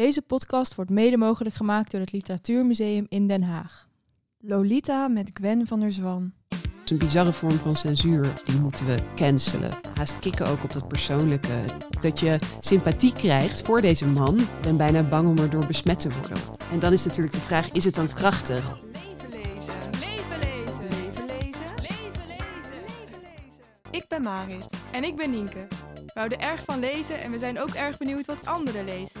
Deze podcast wordt mede mogelijk gemaakt door het Literatuurmuseum in Den Haag. Lolita met Gwen van der Zwan. Het is een bizarre vorm van censuur. Die moeten we cancelen. Haast kicken ook op dat persoonlijke. Dat je sympathie krijgt voor deze man. Ik ben bijna bang om er door besmet te worden. En dan is natuurlijk de vraag, is het dan krachtig? Leven lezen. Leven lezen. Leven lezen. Leven lezen. Leven lezen. Ik ben Marit. En ik ben Nienke. We houden erg van lezen en we zijn ook erg benieuwd wat anderen lezen.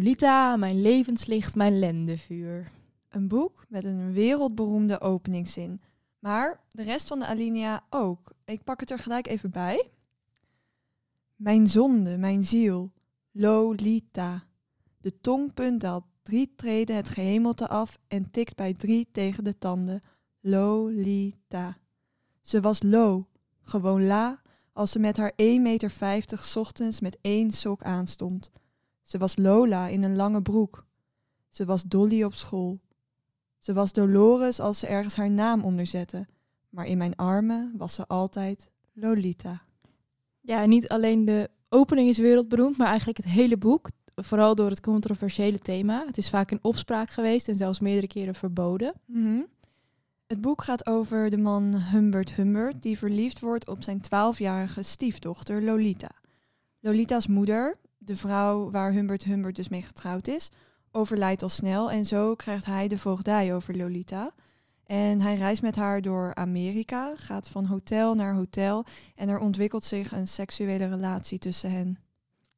Lolita, mijn levenslicht, mijn lendevuur. Een boek met een wereldberoemde openingszin. Maar de rest van de alinea ook. Ik pak het er gelijk even bij. Mijn zonde, mijn ziel, Lolita. De tongpunt drie treden het gehemelte af en tikt bij drie tegen de tanden. Lolita. Ze was lo, gewoon la, als ze met haar 1,50 meter ochtends met één sok aanstond. Ze was Lola in een lange broek. Ze was Dolly op school. Ze was Dolores als ze ergens haar naam onderzette. Maar in mijn armen was ze altijd Lolita. Ja, niet alleen de opening is wereldberoemd, maar eigenlijk het hele boek. Vooral door het controversiële thema. Het is vaak in opspraak geweest en zelfs meerdere keren verboden. Mhm. Het boek gaat over de man Humbert Humbert, die verliefd wordt op zijn twaalfjarige stiefdochter Lolita. Lolita's moeder, de vrouw waar Humbert Humbert dus mee getrouwd is, overlijdt al snel en zo krijgt hij de voogdij over Lolita. En hij reist met haar door Amerika, gaat van hotel naar hotel en er ontwikkelt zich een seksuele relatie tussen hen.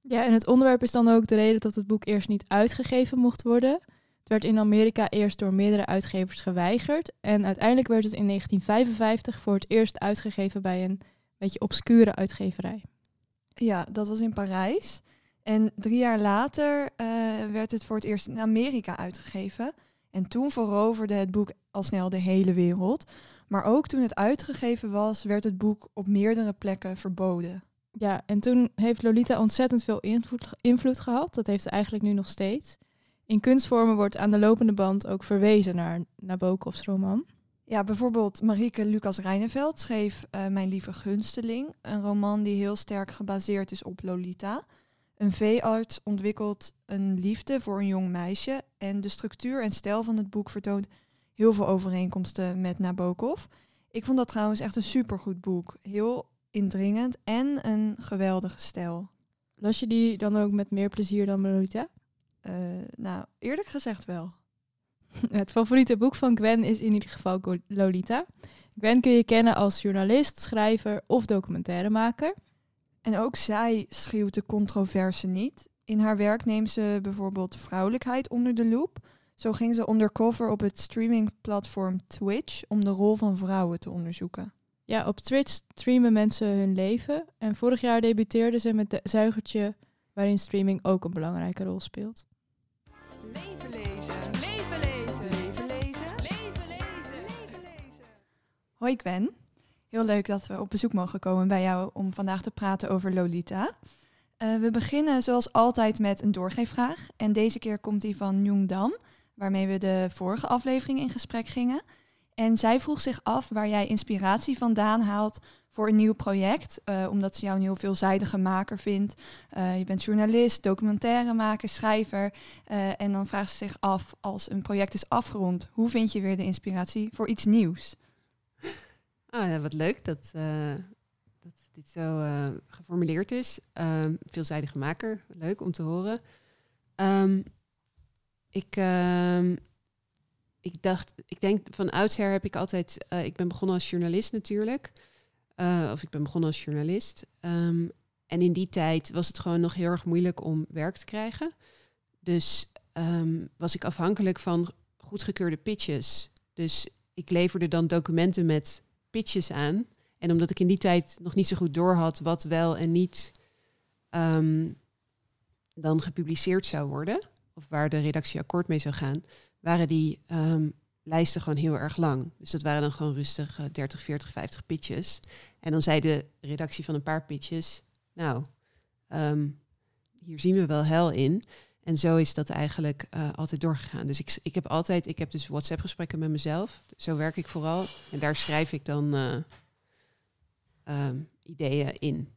Ja, en het onderwerp is dan ook de reden dat het boek eerst niet uitgegeven mocht worden. Het werd in Amerika eerst door meerdere uitgevers geweigerd. En uiteindelijk werd het in 1955 voor het eerst uitgegeven bij een beetje obscure uitgeverij. Ja, dat was in Parijs. En drie jaar later eh, werd het voor het eerst in Amerika uitgegeven. En toen veroverde het boek al snel de hele wereld. Maar ook toen het uitgegeven was, werd het boek op meerdere plekken verboden. Ja, en toen heeft Lolita ontzettend veel invloed, invloed gehad. Dat heeft ze eigenlijk nu nog steeds. In kunstvormen wordt aan de lopende band ook verwezen naar Nabokovs roman. Ja, bijvoorbeeld Marieke Lucas Reineveld schreef eh, Mijn lieve gunsteling, een roman die heel sterk gebaseerd is op Lolita. Een veearts ontwikkelt een liefde voor een jong meisje en de structuur en stijl van het boek vertoont heel veel overeenkomsten met Nabokov. Ik vond dat trouwens echt een supergoed boek. Heel indringend en een geweldige stijl. Las je die dan ook met meer plezier dan Lolita? Eh, nou, eerlijk gezegd wel. Het favoriete boek van Gwen is in ieder geval Lolita. Gwen kun je kennen als journalist, schrijver of documentairemaker. En ook zij schuwt de controverse niet. In haar werk neemt ze bijvoorbeeld vrouwelijkheid onder de loep. Zo ging ze undercover op het streamingplatform Twitch om de rol van vrouwen te onderzoeken. Ja, op Twitch streamen mensen hun leven. En vorig jaar debuteerde ze met de Zuigertje, waarin streaming ook een belangrijke rol speelt. Leven lezen. Leven lezen. Leven lezen. Leven lezen. Leven lezen. Hoi Gwen. Heel leuk dat we op bezoek mogen komen bij jou om vandaag te praten over Lolita. Eh, we beginnen zoals altijd met een doorgeefvraag. En deze keer komt die van Jung Dam, waarmee we de vorige aflevering in gesprek gingen. En zij vroeg zich af waar jij inspiratie vandaan haalt voor een nieuw project. eh, omdat ze jou een heel veelzijdige maker vindt. Eh, je bent journalist, documentairemaker, schrijver. En dan vraagt ze zich af, als een project is afgerond, hoe vind je weer de inspiratie voor iets nieuws? Ah, wat leuk dat, eh, dat dit zo eh, geformuleerd is. Ehm, veelzijdige maker, leuk om te horen. Ehm, ik, ehm, ik dacht, ik denk van oudsher heb ik altijd, eh, ik ben begonnen als journalist natuurlijk. Of ik ben begonnen als journalist. En in die tijd was het gewoon nog heel erg moeilijk om werk te krijgen. Dus was ik afhankelijk van goedgekeurde pitches. Dus ik leverde dan documenten met pitches aan. En omdat ik in die tijd nog niet zo goed doorhad wat wel en niet ehm, dan gepubliceerd zou worden, of waar de redactie akkoord mee zou gaan, waren die ehm, lijsten gewoon heel erg lang. Dus dat waren dan gewoon rustig eh, 30, 40, 50 pitches. En dan zei de redactie van een paar pitches, nou, ehm, hier zien we wel hel in. En zo is dat eigenlijk eh, altijd doorgegaan. Dus ik, ik heb altijd, ik heb dus WhatsApp-gesprekken met mezelf. Zo werk ik vooral. En daar schrijf ik dan eh, ehm, ideeën in.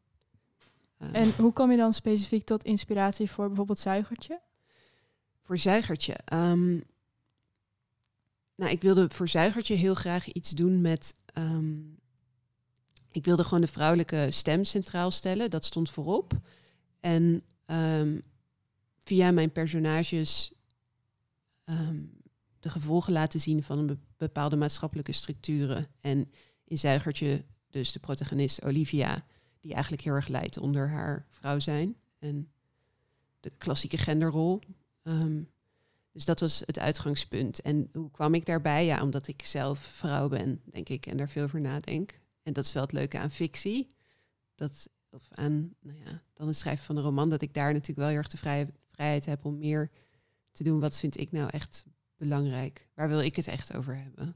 Ehm, En hoe kom je dan specifiek tot inspiratie voor bijvoorbeeld Zuigertje? Voor Zuigertje. ehm, nou, ik wilde voor Zuigertje heel graag iets doen met. ik wilde gewoon de vrouwelijke stem centraal stellen. Dat stond voorop. En via mijn personages ehm, de gevolgen laten zien van een be- bepaalde maatschappelijke structuren. En in Zuigertje, dus de protagonist Olivia, die eigenlijk heel erg leidt onder haar vrouw zijn. En de klassieke genderrol. Ehm, dus dat was het uitgangspunt. En hoe kwam ik daarbij? Ja, omdat ik zelf vrouw ben, denk ik, en daar veel voor nadenk. En dat is wel het leuke aan fictie. Dat, of aan, nou ja, dan het schrijven van een roman, dat ik daar natuurlijk wel heel erg de vrij, vrijheid heb om meer te doen. Wat vind ik nou echt belangrijk? Waar wil ik het echt over hebben?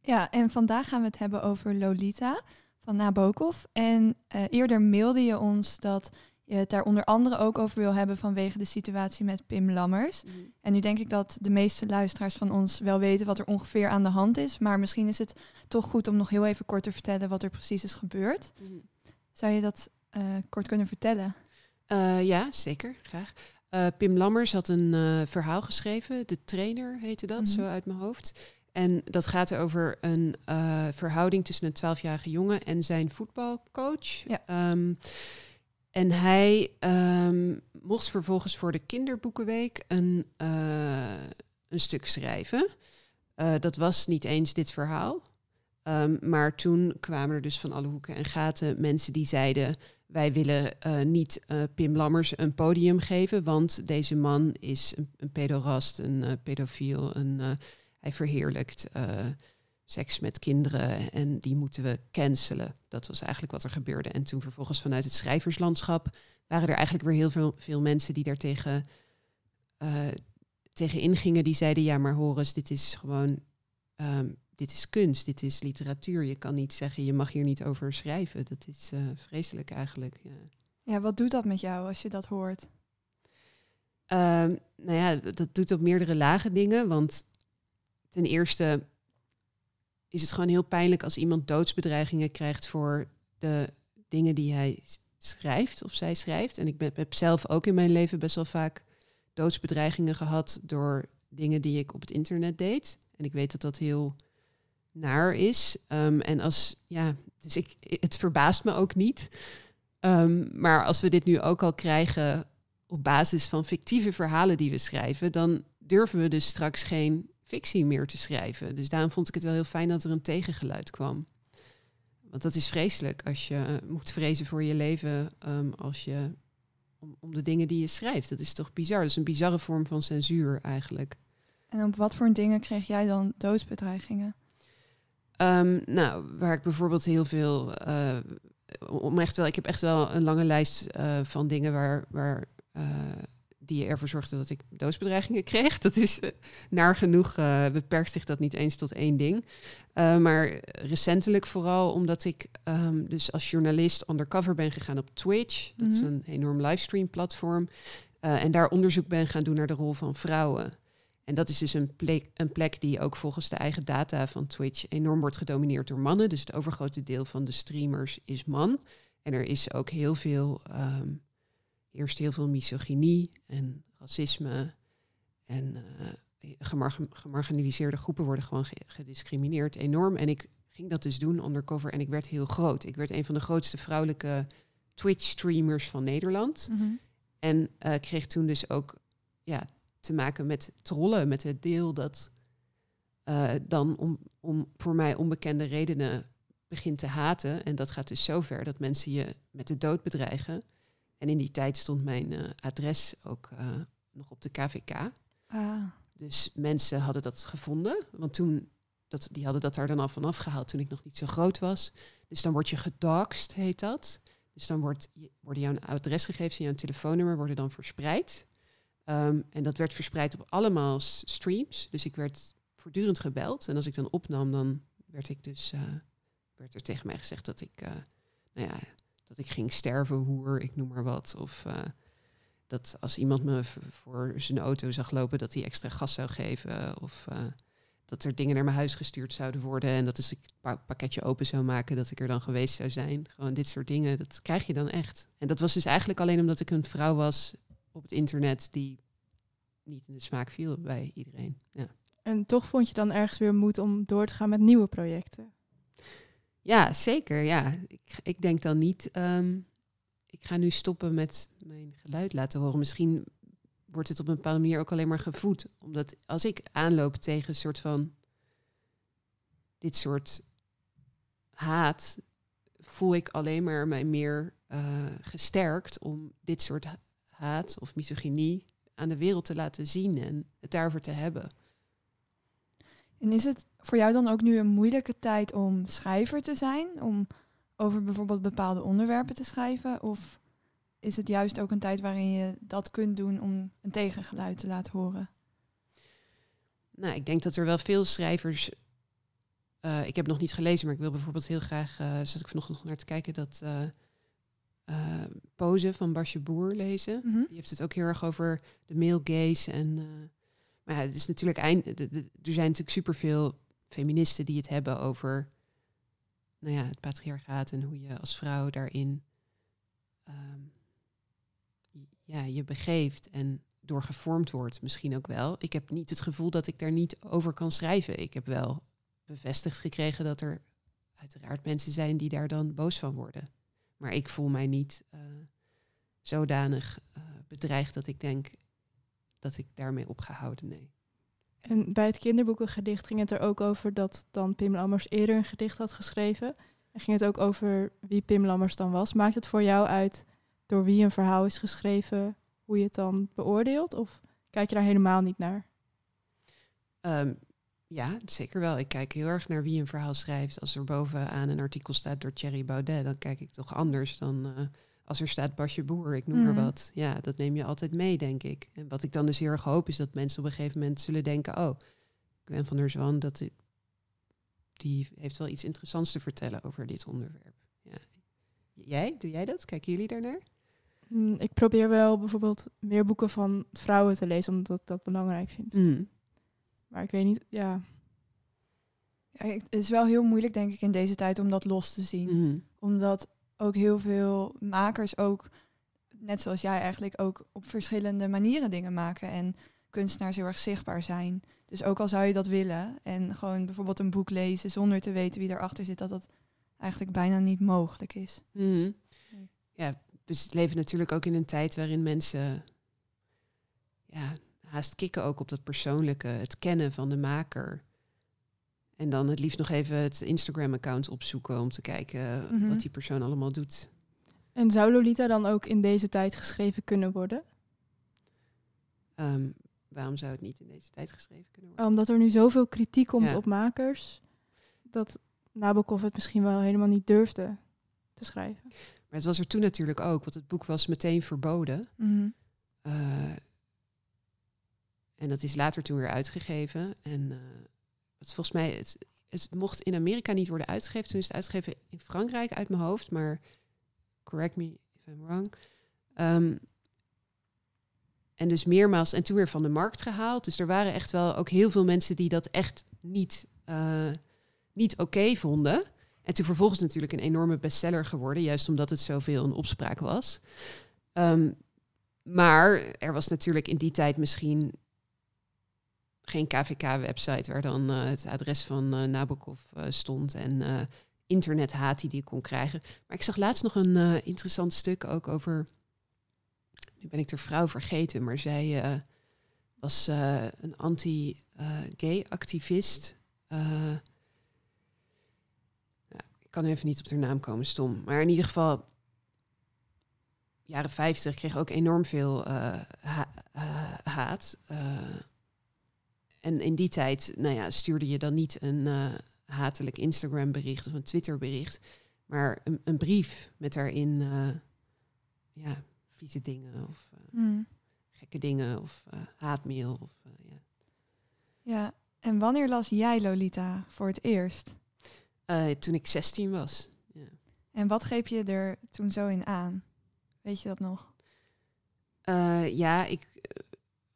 Ja, en vandaag gaan we het hebben over Lolita van Nabokov. En eh, eerder mailde je ons dat je het daar onder andere ook over wil hebben vanwege de situatie met Pim Lammers. En nu denk ik dat de meeste luisteraars van ons wel weten wat er ongeveer aan de hand is. Maar misschien is het toch goed om nog heel even kort te vertellen wat er precies is gebeurd. Zou je dat eh, kort kunnen vertellen? Eh, ja, zeker, graag. Eh, Pim Lammers had een eh, verhaal geschreven, De Trainer heette dat, Mhm. zo uit mijn hoofd. En dat gaat over een verhouding tussen een 12-jarige jongen en zijn voetbalcoach. Ja. Ehm, en hij ehm, mocht vervolgens voor de kinderboekenweek een, een stuk schrijven. Dat was niet eens dit verhaal. Ehm, maar toen kwamen er dus van alle hoeken en gaten mensen die zeiden wij willen eh, niet eh, Pim Lammers een podium geven, want deze man is een, een pedorast, een eh, pedofiel, een, hij verheerlijkt seks met kinderen en die moeten we cancelen. Dat was eigenlijk wat er gebeurde. En toen vervolgens vanuit het schrijverslandschap waren er eigenlijk weer heel veel, veel mensen die daartegen tegen ingingen. Die zeiden, ja maar Horus, dit is gewoon, ehm, dit is kunst, dit is literatuur. Je kan niet zeggen, je mag hier niet over schrijven. Dat is eh, vreselijk eigenlijk. Ja. Ja, wat doet dat met jou als je dat hoort? Ehm, nou ja, dat doet op meerdere lagen dingen. Want ten eerste is het gewoon heel pijnlijk als iemand doodsbedreigingen krijgt voor de dingen die hij schrijft of zij schrijft. En ik ben, heb zelf ook in mijn leven best wel vaak doodsbedreigingen gehad door dingen die ik op het internet deed. En ik weet dat dat heel naar is. Ehm, en als, ja, dus ik, het verbaast me ook niet. Ehm, maar als we dit nu ook al krijgen op basis van fictieve verhalen die we schrijven, dan durven we dus straks geen fictie meer te schrijven. Dus daarom vond ik het wel heel fijn dat er een tegengeluid kwam. Want dat is vreselijk als je eh, moet vrezen voor je leven ehm, als je om, om de dingen die je schrijft. Dat is toch bizar. Dat is een bizarre vorm van censuur eigenlijk. En op wat voor dingen kreeg jij dan doodsbedreigingen? Ehm, nou, waar ik bijvoorbeeld heel veel. eh, om echt wel, ik heb echt wel een lange lijst eh, van dingen waar, waar eh, die ervoor zorgden dat ik doodsbedreigingen kreeg. Dat is naar genoeg beperkt zich dat niet eens tot één ding. Maar recentelijk vooral omdat ik ehm, dus als journalist undercover ben gegaan op Twitch. Dat is Mhm. een enorm livestream platform. En daar onderzoek ben gaan doen naar de rol van vrouwen. En dat is dus een plek, een plek die ook volgens de eigen data van Twitch enorm wordt gedomineerd door mannen. Dus het overgrote deel van de streamers is man. En er is ook heel veel, ehm eerst heel veel misogynie en racisme. En eh, gemarg- gemarginaliseerde groepen worden gewoon ge- gediscrimineerd enorm. En ik ging dat dus doen undercover en ik werd heel groot. Ik werd een van de grootste vrouwelijke Twitch-streamers van Nederland. En eh, kreeg toen dus ook ja, te maken met trollen, met het deel dat eh, dan om, om voor mij onbekende redenen begint te haten. En dat gaat dus zo ver dat mensen je met de dood bedreigen. En in die tijd stond mijn eh, adres ook eh, nog op de KVK. Ah, Dus mensen hadden dat gevonden. Want toen, dat, die hadden dat daar dan al vanaf gehaald toen ik nog niet zo groot was. Dus dan word je gedoxed, heet dat. Dus dan wordt, je- worden jouw adresgegevens en jouw telefoonnummer worden dan verspreid. Ehm, en dat werd verspreid op allemaal streams. Dus ik werd voortdurend gebeld. En als ik dan opnam, dan werd ik dus eh, werd er tegen mij gezegd dat ik, eh, nou ja, dat ik ging sterven, hoer, ik noem maar wat. Of eh, dat als iemand me voor zijn auto zag lopen, dat hij extra gas zou geven. Of dat er dingen naar mijn huis gestuurd zouden worden. En dat als ik het pa- pakketje open zou maken, dat ik er dan geweest zou zijn. Gewoon dit soort dingen, dat krijg je dan echt. En dat was dus eigenlijk alleen omdat ik een vrouw was op het internet die niet in de smaak viel bij iedereen. Ja. En toch vond je dan ergens weer moed om door te gaan met nieuwe projecten. Ja, zeker. Ja. Ik, ik denk dan niet, ehm, ik ga nu stoppen met mijn geluid laten horen. Misschien wordt het op een bepaalde manier ook alleen maar gevoed. Omdat als ik aanloop tegen een soort van dit soort haat, voel ik alleen maar mij meer eh, gesterkt om dit soort haat of misogynie aan de wereld te laten zien en het daarover te hebben. En is het voor jou dan ook nu een moeilijke tijd om schrijver te zijn? Om over bijvoorbeeld bepaalde onderwerpen te schrijven? Of is het juist ook een tijd waarin je dat kunt doen om een tegengeluid te laten horen? Nou, ik denk dat er wel veel schrijvers. eh, ik heb nog niet gelezen, maar ik wil bijvoorbeeld heel graag. zat ik vanochtend nog naar te kijken dat. eh eh, Pose van Basje Boer lezen. Mhm. Die heeft het ook heel erg over de male gaze. En, eh, maar ja, het is natuurlijk eind, de- de- er zijn natuurlijk superveel feministen die het hebben over nou ja, het patriarchaat en hoe je als vrouw daarin ehm, ja, je begeeft en door gevormd wordt misschien ook wel. Ik heb niet het gevoel dat ik daar niet over kan schrijven. Ik heb wel bevestigd gekregen dat er uiteraard mensen zijn die daar dan boos van worden. Maar ik voel mij niet eh, zodanig eh, bedreigd dat ik denk dat ik daarmee op ga houden. Nee. En bij het kinderboekengedicht ging het er ook over dat dan Pim Lammers eerder een gedicht had geschreven. En ging het ook over wie Pim Lammers dan was. Maakt het voor jou uit door wie een verhaal is geschreven, hoe je het dan beoordeelt? Of kijk je daar helemaal niet naar? Ehm, ja, zeker wel. Ik kijk heel erg naar wie een verhaal schrijft. Als er bovenaan een artikel staat door Thierry Baudet, dan kijk ik toch anders dan eh, als er staat Basje Boer, ik noem maar Mhm. wat. Ja, dat neem je altijd mee, denk ik. En wat ik dan dus heel erg hoop, is dat mensen op een gegeven moment zullen denken, oh, Gwen van der Zwan, dat die heeft wel iets interessants te vertellen over dit onderwerp. Ja. Jij, doe jij dat? Kijken jullie daarnaar? Mm, Ik probeer wel bijvoorbeeld meer boeken van vrouwen te lezen, omdat ik dat belangrijk vind. Mm. Maar ik weet niet, ja. Ja, het is wel heel moeilijk, denk ik, in deze tijd om dat los te zien. Mm. Omdat ook heel veel makers ook, net zoals jij eigenlijk, ook op verschillende manieren dingen maken. En kunstenaars heel erg zichtbaar zijn. Dus ook al zou je dat willen en gewoon bijvoorbeeld een boek lezen zonder te weten wie erachter zit, dat dat eigenlijk bijna niet mogelijk is. Mhm. Nee. Ja, we leven natuurlijk ook in een tijd waarin mensen ja, haast kikken ook op dat persoonlijke, het kennen van de maker. En dan het liefst nog even het Instagram-account opzoeken om te kijken Mhm. wat die persoon allemaal doet. En zou Lolita dan ook in deze tijd geschreven kunnen worden? Ehm, waarom zou het niet in deze tijd geschreven kunnen worden? Omdat er nu zoveel kritiek komt Ja. op makers, dat Nabokov het misschien wel helemaal niet durfde te schrijven. Maar het was er toen natuurlijk ook, want het boek was meteen verboden. Eh, en dat is later toen weer uitgegeven. En eh, het, volgens mij, het, mocht in Amerika niet worden uitgegeven. Toen is het uitgegeven in Frankrijk uit mijn hoofd. Maar correct me if I'm wrong. Ehm, en dus meermaals, en toen weer van de markt gehaald. Dus er waren echt wel ook heel veel mensen die dat echt niet, eh, niet oké vonden. En toen vervolgens natuurlijk een enorme bestseller geworden, juist omdat het zoveel een opspraak was. Ehm, maar er was natuurlijk in die tijd misschien geen KVK-website waar dan eh, het adres van eh, Nabokov eh, stond en internethaat die je kon krijgen. Maar ik zag laatst nog een interessant stuk ook over. Nu ben ik de vrouw vergeten, maar zij was een anti-gay activist. Nou, ik kan even niet op haar naam komen, stom. Maar in ieder geval, jaren 50 kreeg ook enorm veel ha- haat. En in die tijd, nou ja, stuurde je dan niet een eh, hatelijk Instagram bericht of een Twitter bericht. Maar een, een brief met daarin eh, ja, vieze dingen of eh, Hmm. gekke dingen of haatmail. Of, ja. Ja, en wanneer las jij Lolita voor het eerst? Toen ik 16 was. Ja. En wat greep je er toen zo in aan? Weet je dat nog? Ja, ik,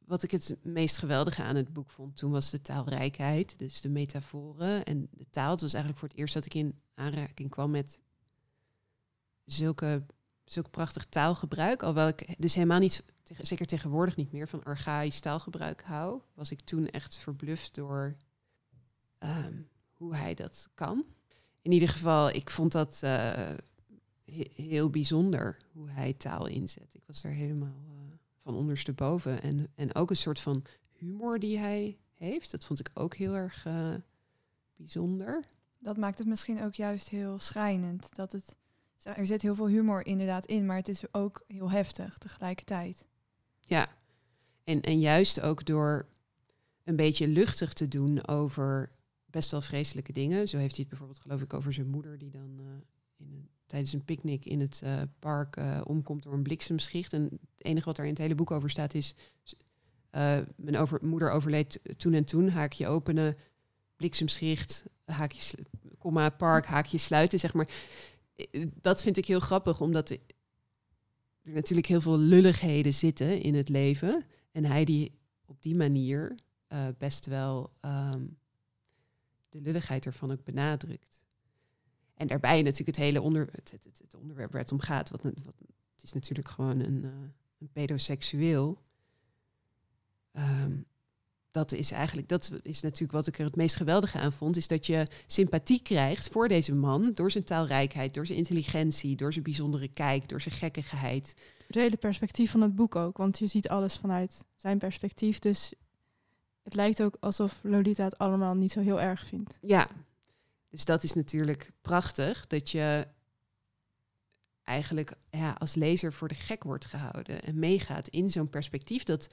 wat ik het meest geweldige aan het boek vond toen was de taalrijkheid. Dus de metaforen en de taal. Het was eigenlijk voor het eerst dat ik in aanraking kwam met zulke, zulk prachtig taalgebruik. Alhoewel ik dus helemaal niet, zeker tegenwoordig niet meer, van archaïsch taalgebruik hou. Was ik toen echt verbluft door ehm, hoe hij dat kan. In ieder geval, ik vond dat eh, he- heel bijzonder hoe hij taal inzet. Ik was daar helemaal van ondersteboven. En, en ook een soort van humor die hij heeft. Dat vond ik ook heel erg eh, bijzonder. Dat maakt het misschien ook juist heel schrijnend. Dat het, er zit heel veel humor inderdaad in, maar het is ook heel heftig tegelijkertijd. Ja, en, en juist ook door een beetje luchtig te doen over best wel vreselijke dingen. Zo heeft hij het bijvoorbeeld, geloof ik, over zijn moeder die dan eh, in een, tijdens een picknick in het eh, park eh, omkomt door een bliksemschicht. En het enige wat daar in het hele boek over staat is: eh, mijn over, moeder overleed toen en toen. Haakje openen, bliksemschicht, haakje, komma, park, haakje sluiten, zeg maar. Dat vind ik heel grappig, omdat er natuurlijk heel veel lulligheden zitten in het leven. En hij die op die manier best wel ehm, de lulligheid ervan ook benadrukt. En daarbij natuurlijk het hele onder, het, het, het- onderwerp waar het om gaat. Wat, wat, het is natuurlijk gewoon een, eh, een pedoseksueel. Ehm, dat is eigenlijk, dat is natuurlijk wat ik er het meest geweldige aan vond, is dat je sympathie krijgt voor deze man door zijn taalrijkheid, door zijn intelligentie, door zijn bijzondere kijk, door zijn gekkigheid. Het hele perspectief van het boek ook, want je ziet alles vanuit zijn perspectief. Dus het lijkt ook alsof Lolita het allemaal niet zo heel erg vindt. Ja, dus dat is natuurlijk prachtig dat je eigenlijk ja, als lezer voor de gek wordt gehouden en meegaat in zo'n perspectief dat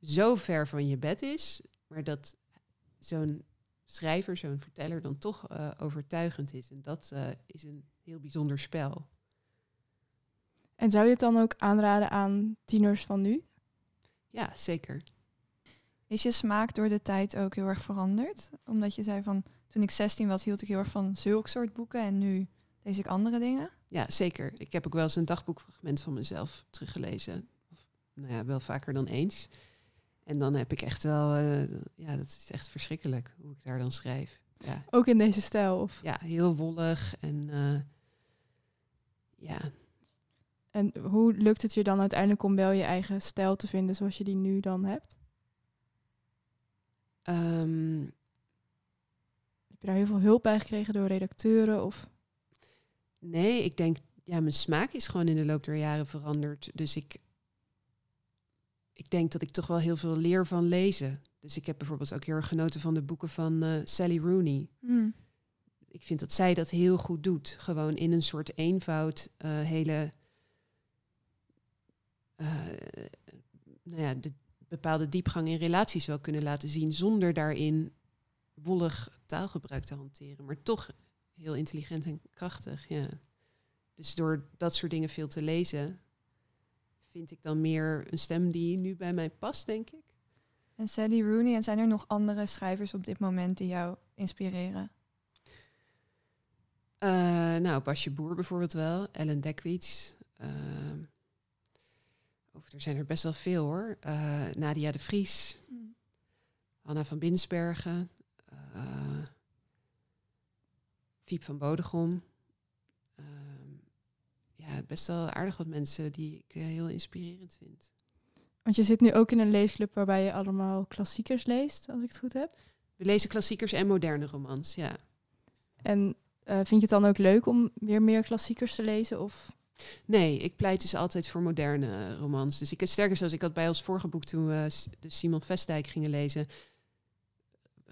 zo ver van je bed is, maar dat zo'n schrijver, zo'n verteller dan toch eh, overtuigend is. En dat eh, is een heel bijzonder spel. En zou je het dan ook aanraden aan tieners van nu? Ja, zeker. Is je smaak door de tijd ook heel erg veranderd? Omdat je zei van, toen ik 16 was, hield ik heel erg van zulk soort boeken en nu lees ik andere dingen. Ja, zeker. Ik heb ook wel eens een dagboekfragment van mezelf teruggelezen. Of, nou ja, wel vaker dan eens. En dan heb ik echt wel, eh, ja, dat is echt verschrikkelijk hoe ik daar dan schrijf. Ja, Ook in deze stijl? Of, ja heel wollig en eh, ja, en hoe lukt het je dan uiteindelijk om wel je eigen stijl te vinden zoals je die nu dan hebt? ehm, Heb je daar heel veel hulp bij gekregen door redacteuren? Of nee, ik denk, ja, mijn smaak is gewoon in de loop der jaren veranderd. Dus ik, ik denk dat ik toch wel heel veel leer van lezen. Dus ik heb bijvoorbeeld ook heel erg genoten van de boeken van eh, Sally Rooney. Hmm. ik vind dat zij dat heel goed doet. Gewoon in een soort eenvoud eh, hele. eh, nou ja, de bepaalde diepgang in relaties wel kunnen laten zien. zonder daarin wollig taalgebruik te hanteren. Maar toch heel intelligent en krachtig. Ja. Dus door dat soort dingen veel te lezen. vind ik dan meer een stem die nu bij mij past, denk ik. En Sally Rooney, en zijn er nog andere schrijvers op dit moment die jou inspireren? Eh, nou, Basje Boer bijvoorbeeld wel. Ellen Dekwits. ehm, of er zijn er best wel veel hoor. Eh, Nadia de Vries. Hanna van Binsbergen. Fiep van Bodegom. Ehm, ja, best wel aardig wat mensen die ik eh, heel inspirerend vind. Want je zit nu ook in een leesclub waarbij je allemaal klassiekers leest, als ik het goed heb. We lezen klassiekers en moderne romans, ja. En eh, vind je het dan ook leuk om weer meer klassiekers te lezen? Of Nee, ik pleit dus altijd voor moderne romans. Dus ik, sterker zelfs, ik had bij ons vorige boek toen we de Simon Vestdijk gingen lezen,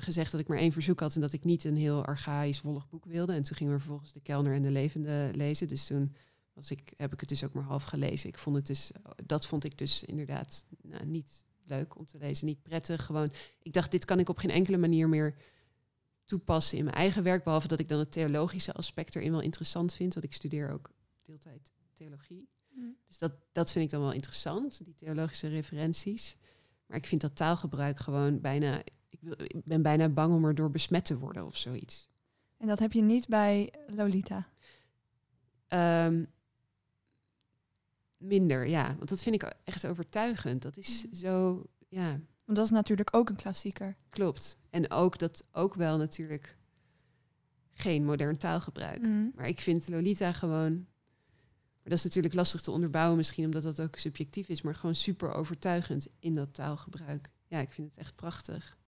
gezegd dat ik maar één verzoek had en dat ik niet een heel archaïsch wollig boek wilde. En toen gingen we vervolgens de Kelner en de Levende lezen. Dus toen was ik, heb ik het dus ook maar half gelezen. Ik vond het dus, dat vond ik dus inderdaad nou, niet leuk om te lezen, niet prettig. Gewoon, ik dacht, dit kan ik op geen enkele manier meer toepassen in mijn eigen werk. Behalve dat ik dan het theologische aspect erin wel interessant vind. Want ik studeer ook deeltijd theologie. Dus dat, dat vind ik dan wel interessant, die theologische referenties. Maar ik vind dat taalgebruik gewoon bijna... Ik, ben bijna bang om er door besmet te worden of zoiets. En dat heb je niet bij Lolita. Ehm, minder, ja. Want dat vind ik echt overtuigend. Dat is Mhm. zo, ja, Want dat is natuurlijk ook een klassieker. klopt. En ook dat ook wel natuurlijk geen modern taalgebruik. Mhm. Maar ik vind Lolita gewoon. Maar dat is natuurlijk lastig te onderbouwen, misschien omdat dat ook subjectief is, maar gewoon super overtuigend in dat taalgebruik. Ja, ik vind het echt prachtig.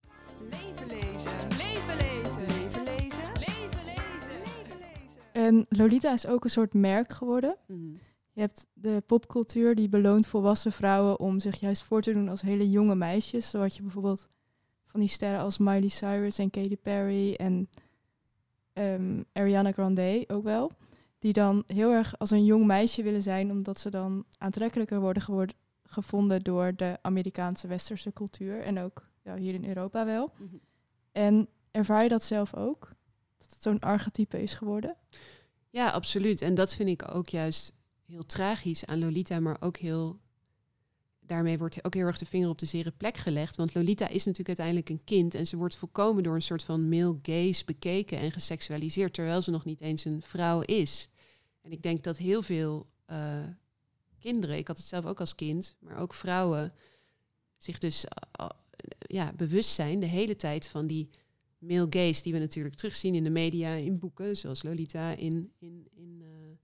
Leven lezen. Leven lezen. Leven lezen. Leven lezen. Leven lezen. En Lolita is ook een soort merk geworden. Mhm. Je hebt de popcultuur die beloont volwassen vrouwen om zich juist voor te doen als hele jonge meisjes. Zo had je bijvoorbeeld van die sterren als Miley Cyrus en Katy Perry en ehm, Ariana Grande ook wel. Die dan heel erg als een jong meisje willen zijn, omdat ze dan aantrekkelijker worden gevonden door de Amerikaanse westerse cultuur. En ook ja, hier in Europa wel. Mhm. En ervaar je dat zelf ook? Dat het zo'n archetype is geworden? Ja, absoluut. En dat vind ik ook juist heel tragisch aan Lolita, maar ook heel. Daarmee wordt ook heel erg de vinger op de zere plek gelegd. Want Lolita is natuurlijk uiteindelijk een kind en ze wordt volkomen door een soort van male gaze bekeken en geseksualiseerd, terwijl ze nog niet eens een vrouw is. En ik denk dat heel veel eh, kinderen, ik had het zelf ook als kind, maar ook vrouwen, zich dus ja, bewust zijn de hele tijd van die male gaze die we natuurlijk terugzien in de media, in boeken zoals Lolita, in, in, in, eh,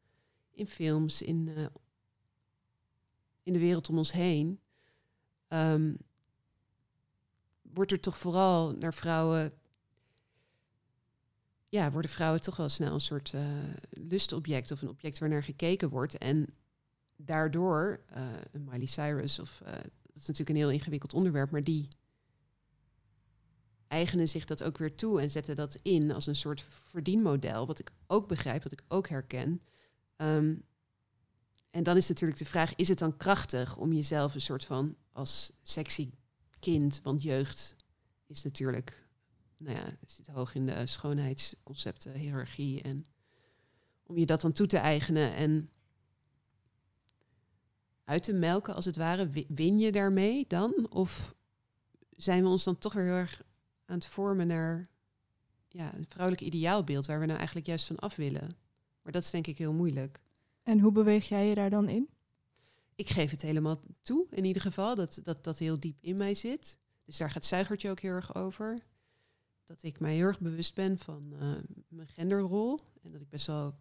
in films, in, eh, in de wereld om ons heen. Ehm, wordt er toch vooral naar vrouwen. Ja, worden vrouwen toch wel snel een soort eh, lustobject of een object waar naar gekeken wordt. En daardoor, een Miley Cyrus, of dat is natuurlijk een heel ingewikkeld onderwerp, maar die eigenen zich dat ook weer toe en zetten dat in als een soort verdienmodel, wat ik ook begrijp, wat ik ook herken. Ehm, en dan is natuurlijk de vraag, is het dan krachtig om jezelf een soort van als sexy kind, want jeugd is natuurlijk, nou ja, zit hoog in de schoonheidsconcepten, hiërarchie en om je dat dan toe te eigenen en uit te melken als het ware, wi- win je daarmee dan? Of zijn we ons dan toch weer heel erg aan het vormen naar ja, een vrouwelijk ideaalbeeld waar we nou eigenlijk juist van af willen? Maar dat is denk ik heel moeilijk. En hoe beweeg jij je daar dan in? Ik geef het helemaal toe, in ieder geval, dat dat, dat heel diep in mij zit. Dus daar gaat Zuigertje ook heel erg over. Dat ik mij heel erg bewust ben van eh, mijn genderrol. En dat ik best wel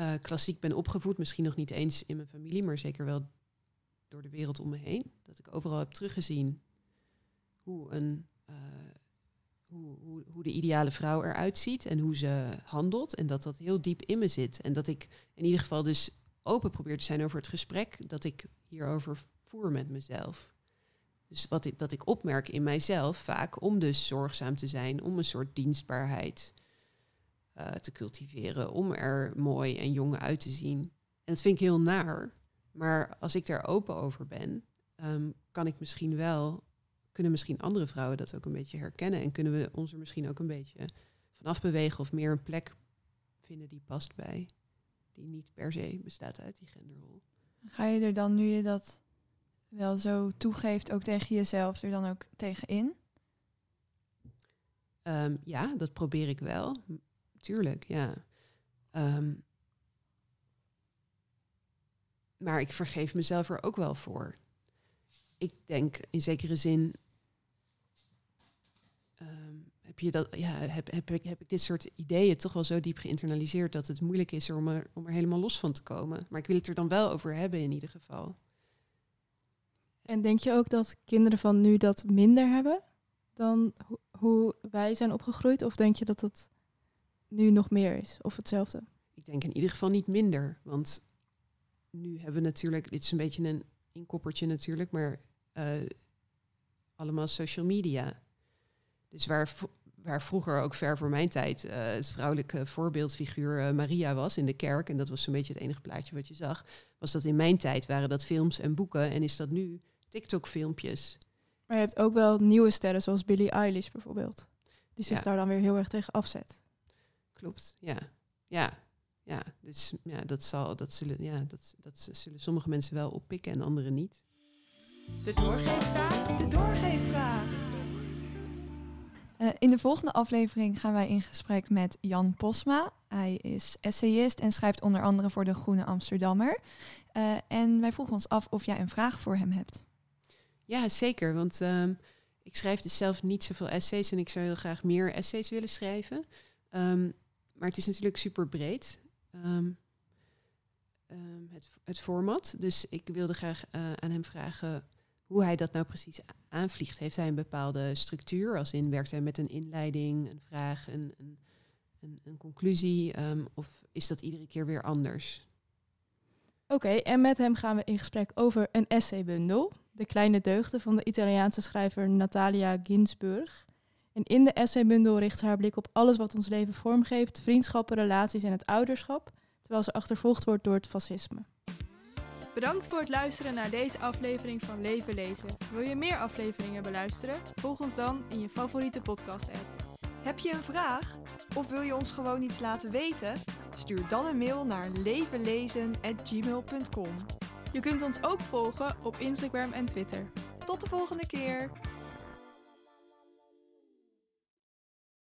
eh, klassiek ben opgevoed. Misschien nog niet eens in mijn familie, maar zeker wel door de wereld om me heen. Dat ik overal heb teruggezien hoe, een, eh, hoe, hoe, de ideale vrouw eruit ziet en hoe ze handelt. En dat dat heel diep in me zit. En dat ik in ieder geval dus open probeer te zijn over het gesprek dat ik hierover voer met mezelf. Dus wat ik, dat ik opmerk in mijzelf vaak om dus zorgzaam te zijn, om een soort dienstbaarheid eh, te cultiveren, om er mooi en jong uit te zien. En dat vind ik heel naar. Maar als ik daar open over ben, ehm, kan ik misschien wel, kunnen misschien andere vrouwen dat ook een beetje herkennen en kunnen we ons er misschien ook een beetje vanaf bewegen of meer een plek vinden die past bij, die niet per se bestaat uit die genderrol. Ga je er dan, nu je dat wel zo toegeeft, ook tegen jezelf, er dan ook tegenin? Ehm, ja, dat probeer ik wel. Tuurlijk, ja. Ehm, maar ik vergeef mezelf er ook wel voor. Ik denk in zekere zin. ehm, heb, je dat, ja, heb, heb, ik, heb ik dit soort ideeën toch wel zo diep geïnternaliseerd dat het moeilijk is om er, om er helemaal los van te komen. Maar ik wil het er dan wel over hebben in ieder geval. En denk je ook dat kinderen van nu dat minder hebben dan ho- hoe wij zijn opgegroeid? Of denk je dat het nu nog meer is? Of hetzelfde? Ik denk in ieder geval niet minder. Want nu hebben we natuurlijk, dit is een beetje een inkoppertje natuurlijk, maar eh, allemaal social media. Dus waar, waar vroeger ook ver voor mijn tijd eh, het vrouwelijke voorbeeldfiguur eh, Maria was in de kerk, en dat was zo'n beetje het enige plaatje wat je zag, was dat in mijn tijd waren dat films en boeken en is dat nu TikTok-filmpjes. Maar je hebt ook wel nieuwe sterren, zoals Billie Eilish bijvoorbeeld. Die zich Ja. daar dan weer heel erg tegen afzet. Klopt, ja. Ja, ja. dus ja, dat, zal, dat, zullen, ja, dat, dat zullen sommige mensen wel oppikken en anderen niet. De doorgeefvraag. De doorgeefvraag. Eh, in de volgende aflevering gaan wij in gesprek met Jan Posma. Hij is essayist en schrijft onder andere voor de Groene Amsterdammer. Eh, en wij vroegen ons af of jij een vraag voor hem hebt. Ja, zeker. Want ehm, ik schrijf dus zelf niet zoveel essays en ik zou heel graag meer essays willen schrijven. Ehm, maar het is natuurlijk super breed. ehm, ehm, het, het format. Dus ik wilde graag eh, aan hem vragen hoe hij dat nou precies aanvliegt. Heeft hij een bepaalde structuur? Als in werkt hij met een inleiding, een vraag, een, een, een, een conclusie? ehm, of is dat iedere keer weer anders? Oké, en met hem gaan we in gesprek over een essaybundel. De kleine deugden van de Italiaanse schrijver Natalia Ginsburg. En in de essaybundel richt ze haar blik op alles wat ons leven vormgeeft, vriendschappen, relaties en het ouderschap, terwijl ze achtervolgd wordt door het fascisme. Bedankt voor het luisteren naar deze aflevering van Leven Lezen. Wil je meer afleveringen beluisteren? Volg ons dan in je favoriete podcast-app. Heb je een vraag? Of wil je ons gewoon iets laten weten? Stuur dan een mail naar levenlezen.gmail.com. Je kunt ons ook volgen op Instagram en Twitter. Tot de volgende keer!